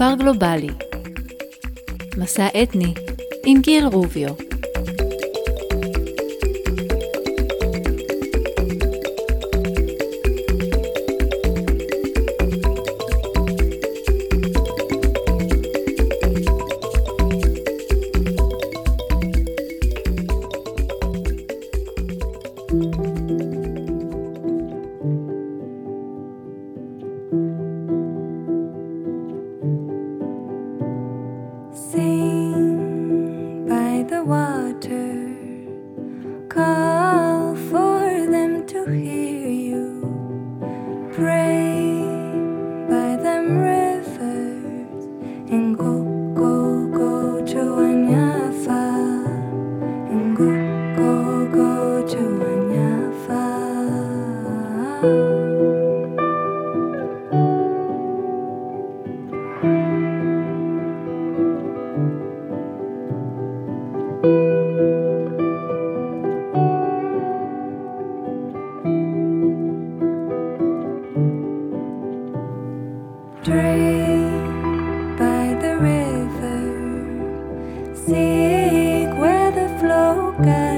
כפר גלובלי. מסע אתני עם גיל רוביו good.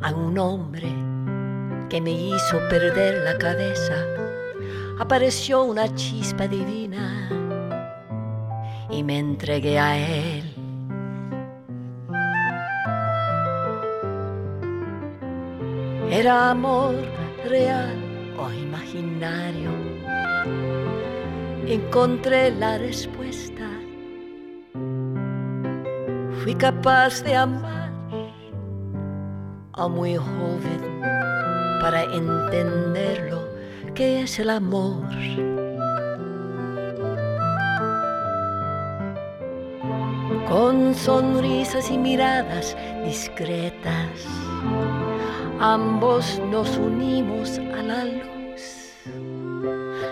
A un hombre que me hizo perder la cabeza. Apareció una chispa divina y me entregué a él. Era amor real o imaginario. encontré la respuesta. Fui capaz de amar a muy joven para entender lo que es el amor. Con sonrisas y miradas discretas, ambos nos unimos a la luz.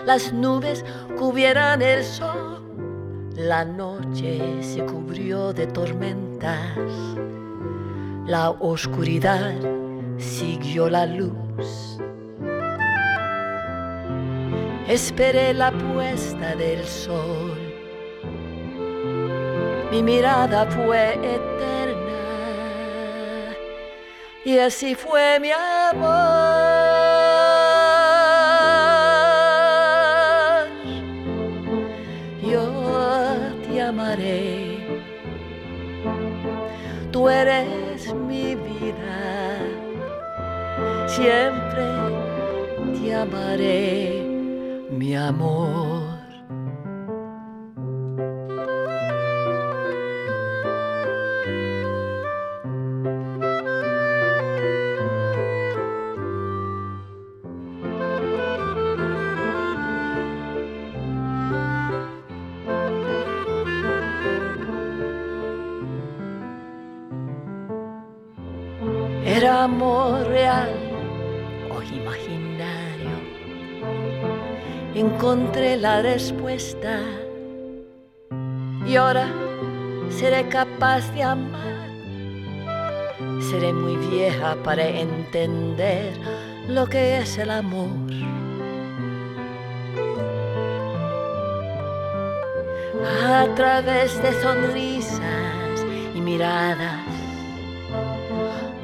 Las nubes cubrieran el sol, la noche se cubrió de tormentas, la oscuridad siguió la luz. Esperé la puesta del sol mi mirada fue eterna y así fue mi amor. Mi amor Encontré la respuesta y ahora seré capaz de amar. Seré muy vieja para entender lo que es el amor. A través de sonrisas y miradas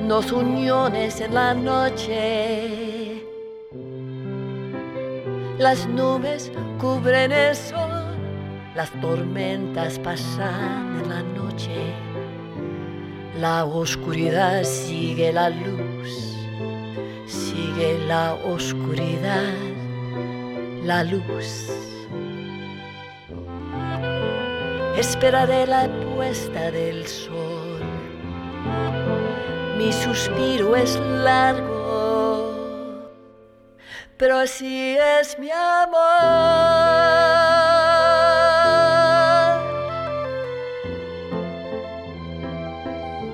nos uniones en la noche. Las nubes cubren el sol, las tormentas pasan en la noche. La oscuridad sigue la luz, sigue la oscuridad, la luz. Esperaré la puesta del sol mi suspiro es largo, pero así es mi amor.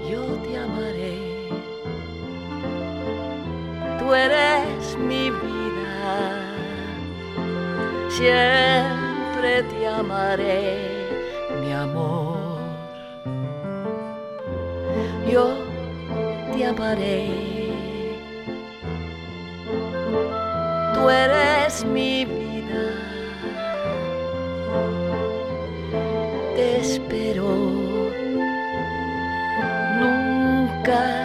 Yo te amaré, tú eres mi vida, siempre te amaré, mi amor. Yo te amaré. Eres mi vida. Te espero. Nunca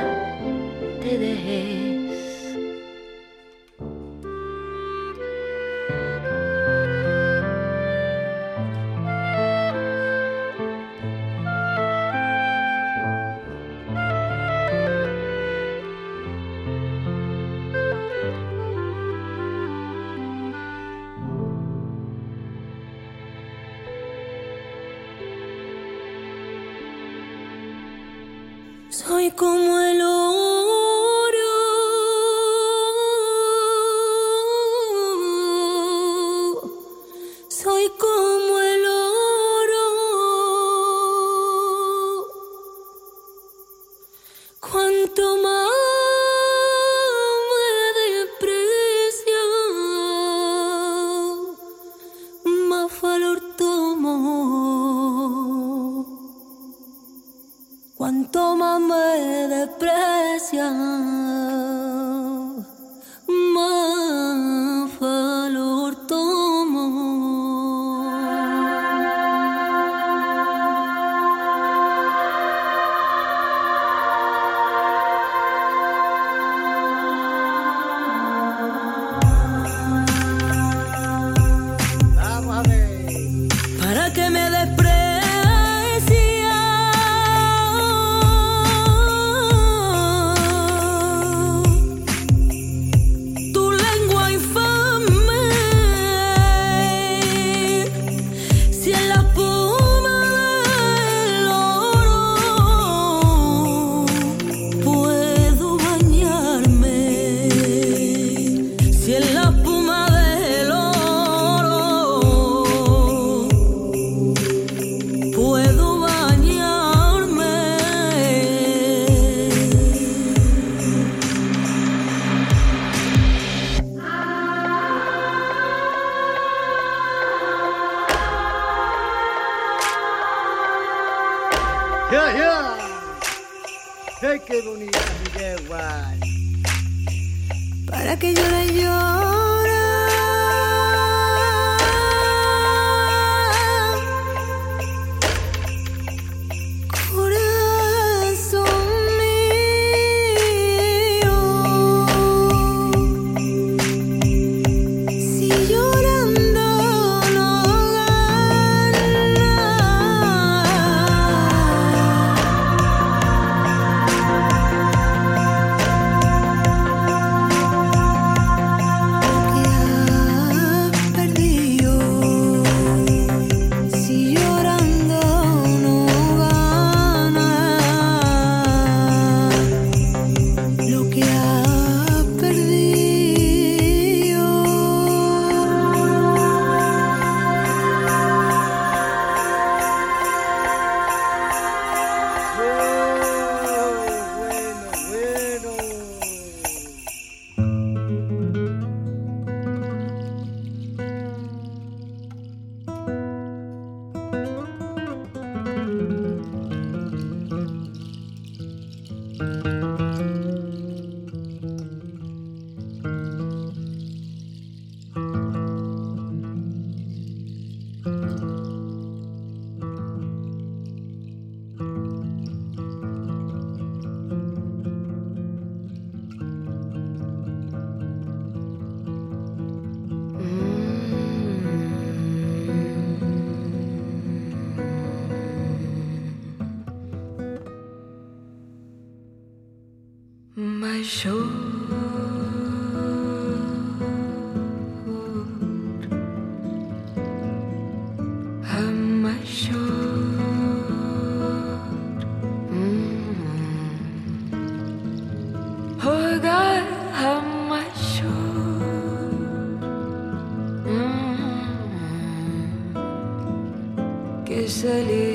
más valor tomo. Cuanto más me desprecian, 这里。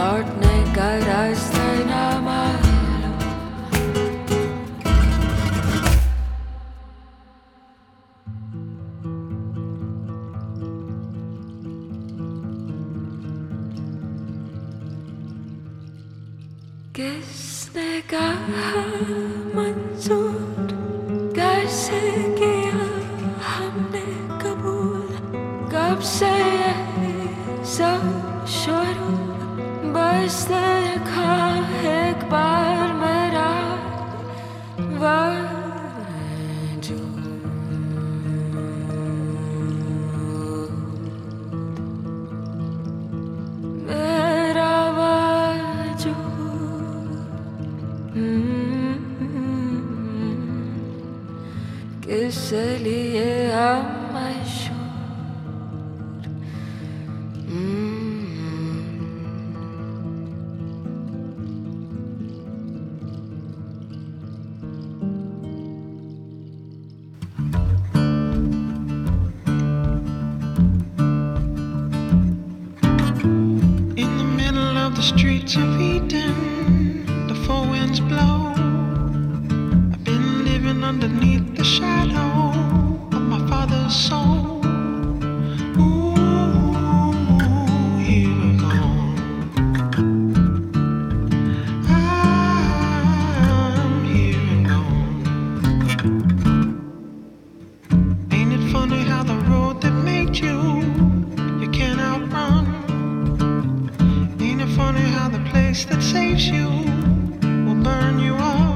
Lord, ne garaj you will burn you off.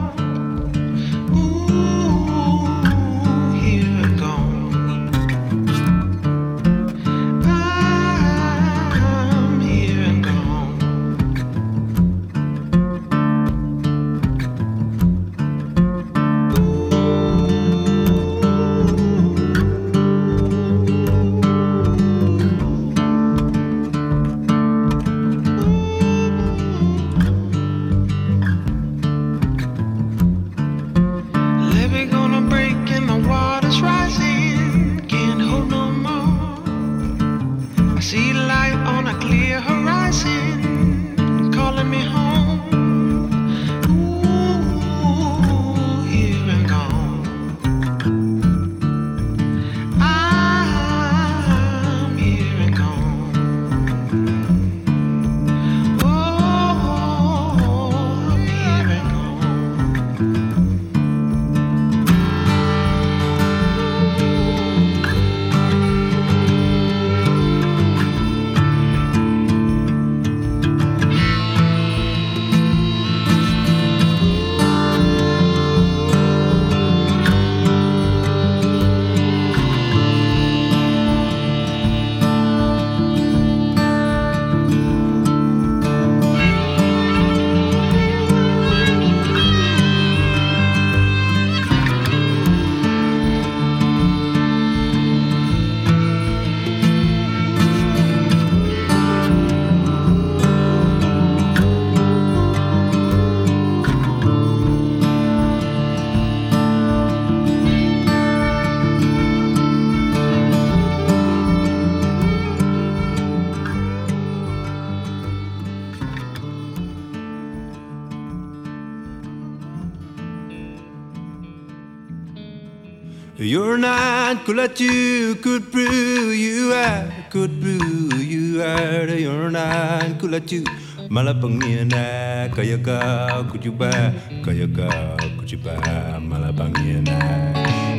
You're not cool at you could brew you out, could brew you out. You're not cool at you. Malapang Malapangiana, kayaka, could you buy, kayaka, could you buy, Malapangiana.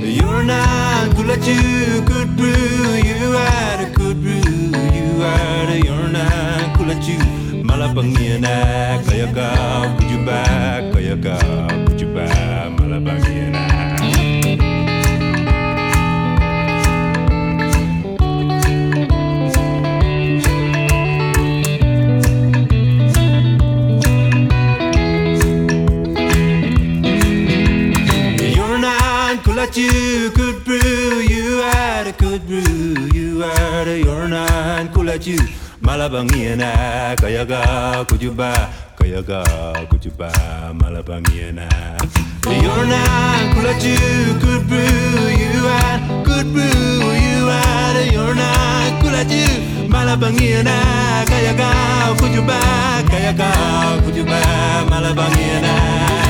You're not cool at you could brew you out, could brew you out. You're not cool at you. Malapang Malapangiana, kayaka, could you buy, kayaka, could you buy, Malapangiana. That you could brew. You had a good brew. You had a not cool at you. Malabangiana, Kayaga, could you buy? Kayaga, could you buy? Malabangiana. You're not cool at you. Good brew. You had good brew. You had a you're not cool at you. Malabangiana, Kayaga, could you buy? Kayaga, could you buy? Malabangiana.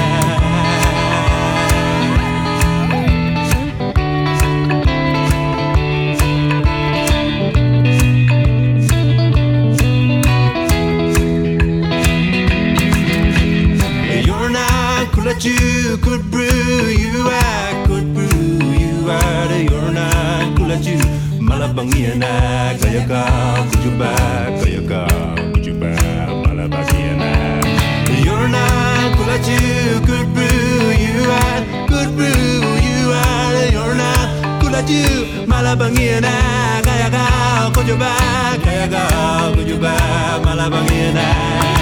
that you could brew you, I could brew you out of your Malabang Malabangia na kayaka, could you back, kayaka, could you back, malabangia na. Your nakulaju could brew you I could brew you out of your Malabang Malabangia na kayaka, could you back, kayaka, could you back, malabangia na.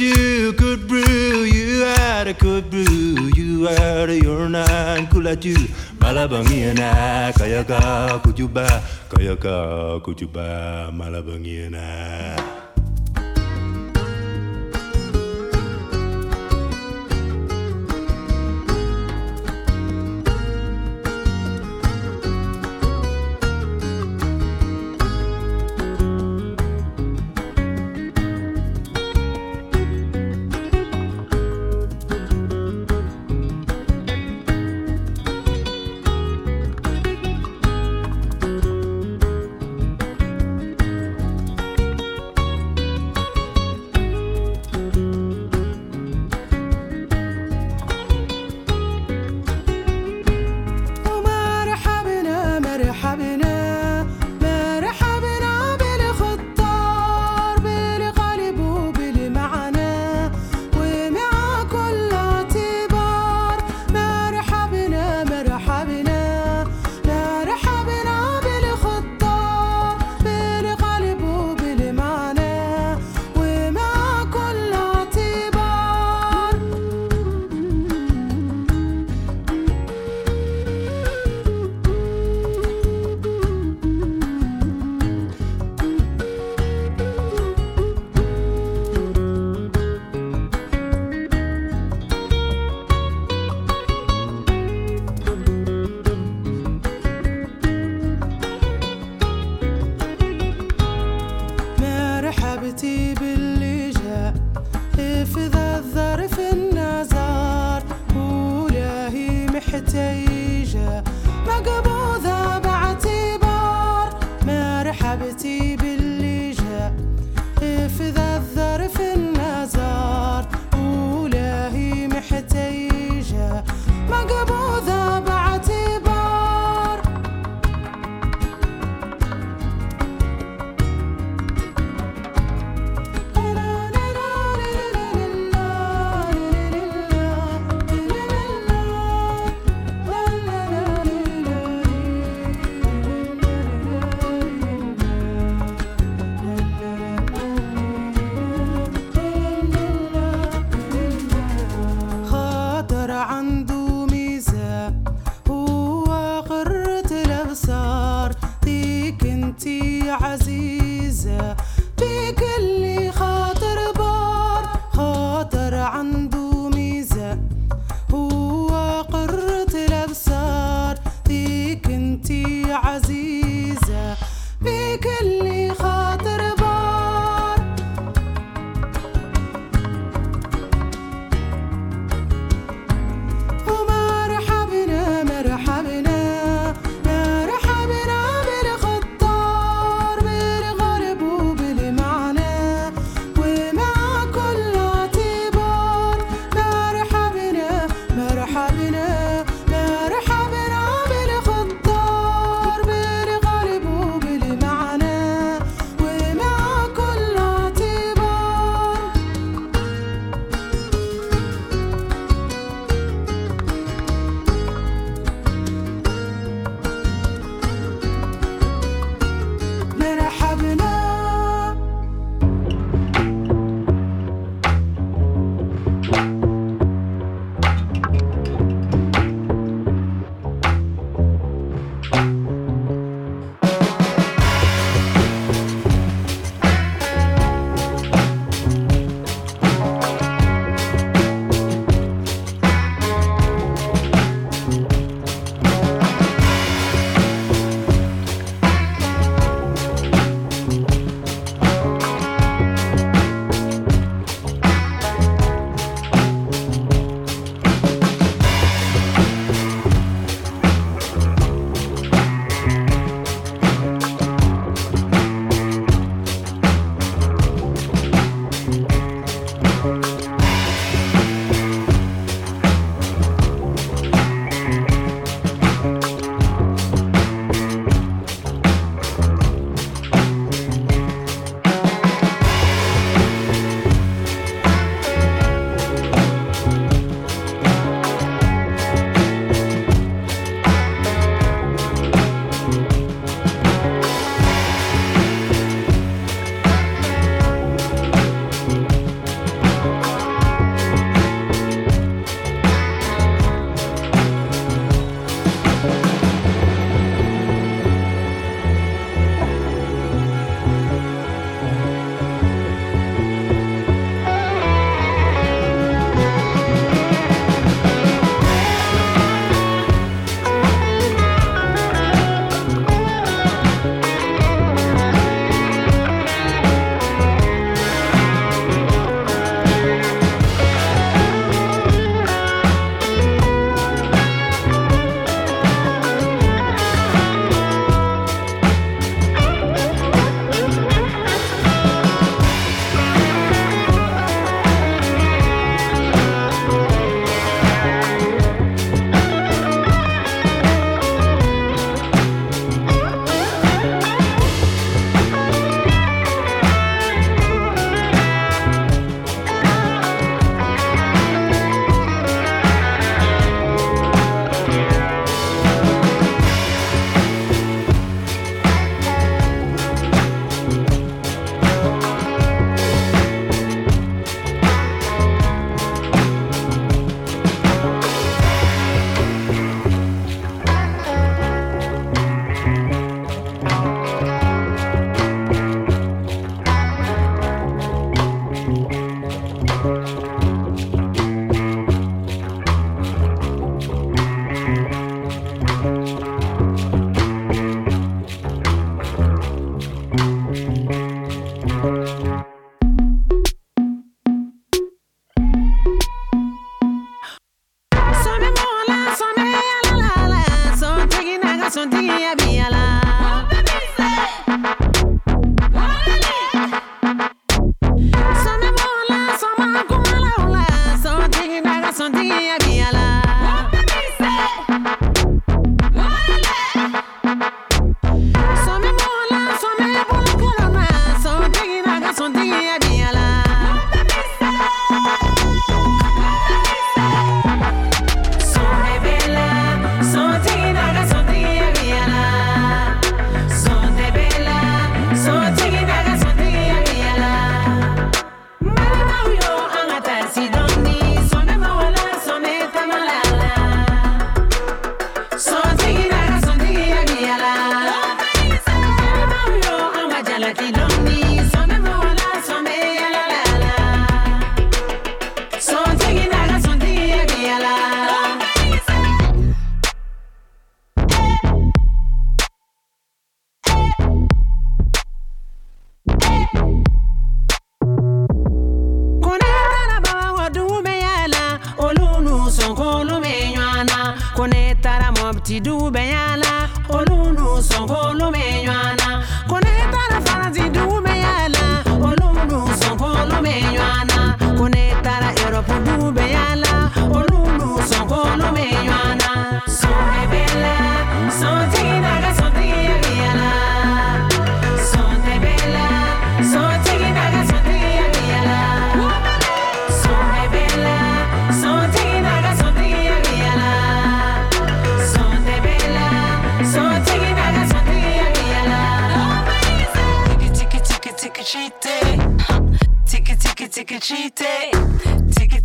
you could brew, you had a good brew, you had a your nine, cool at you. Malabangiana, Kayaka, could you buy, Kayaka, could you buy, Malabangiana.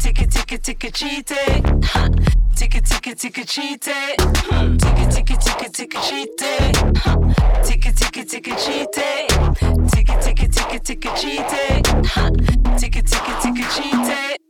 ticket, ticket, ticket, cheetah, it. Ticket, ticket, ticket, cheetah, it. Ticket, ticket, ticket, ticket, cheetah, it. Ticket, ticket, ticket, cheetah, it. Ticket, ticket, ticket, ticket, cheat it. Ticket, ticket, ticket, cheat.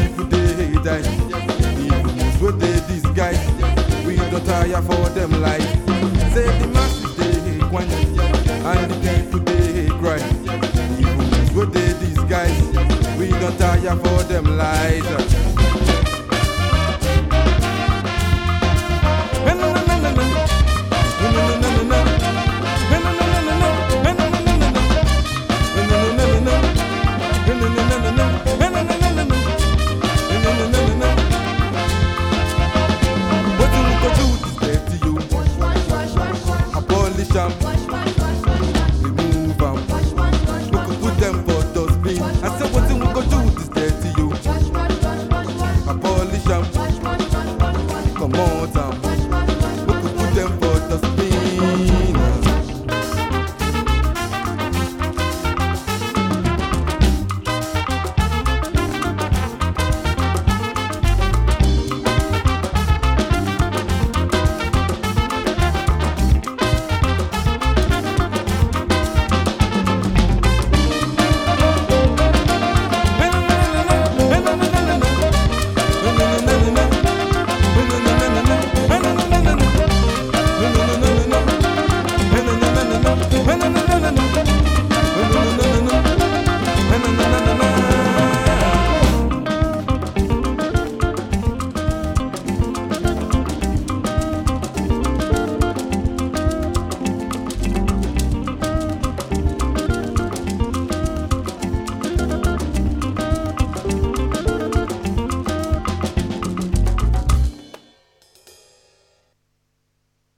people they die. Evilness what they disguise. We don't tire for them life. Say the masses they quench and the people they cry. Evilness what they disguise. We don't tire for them lies. jump.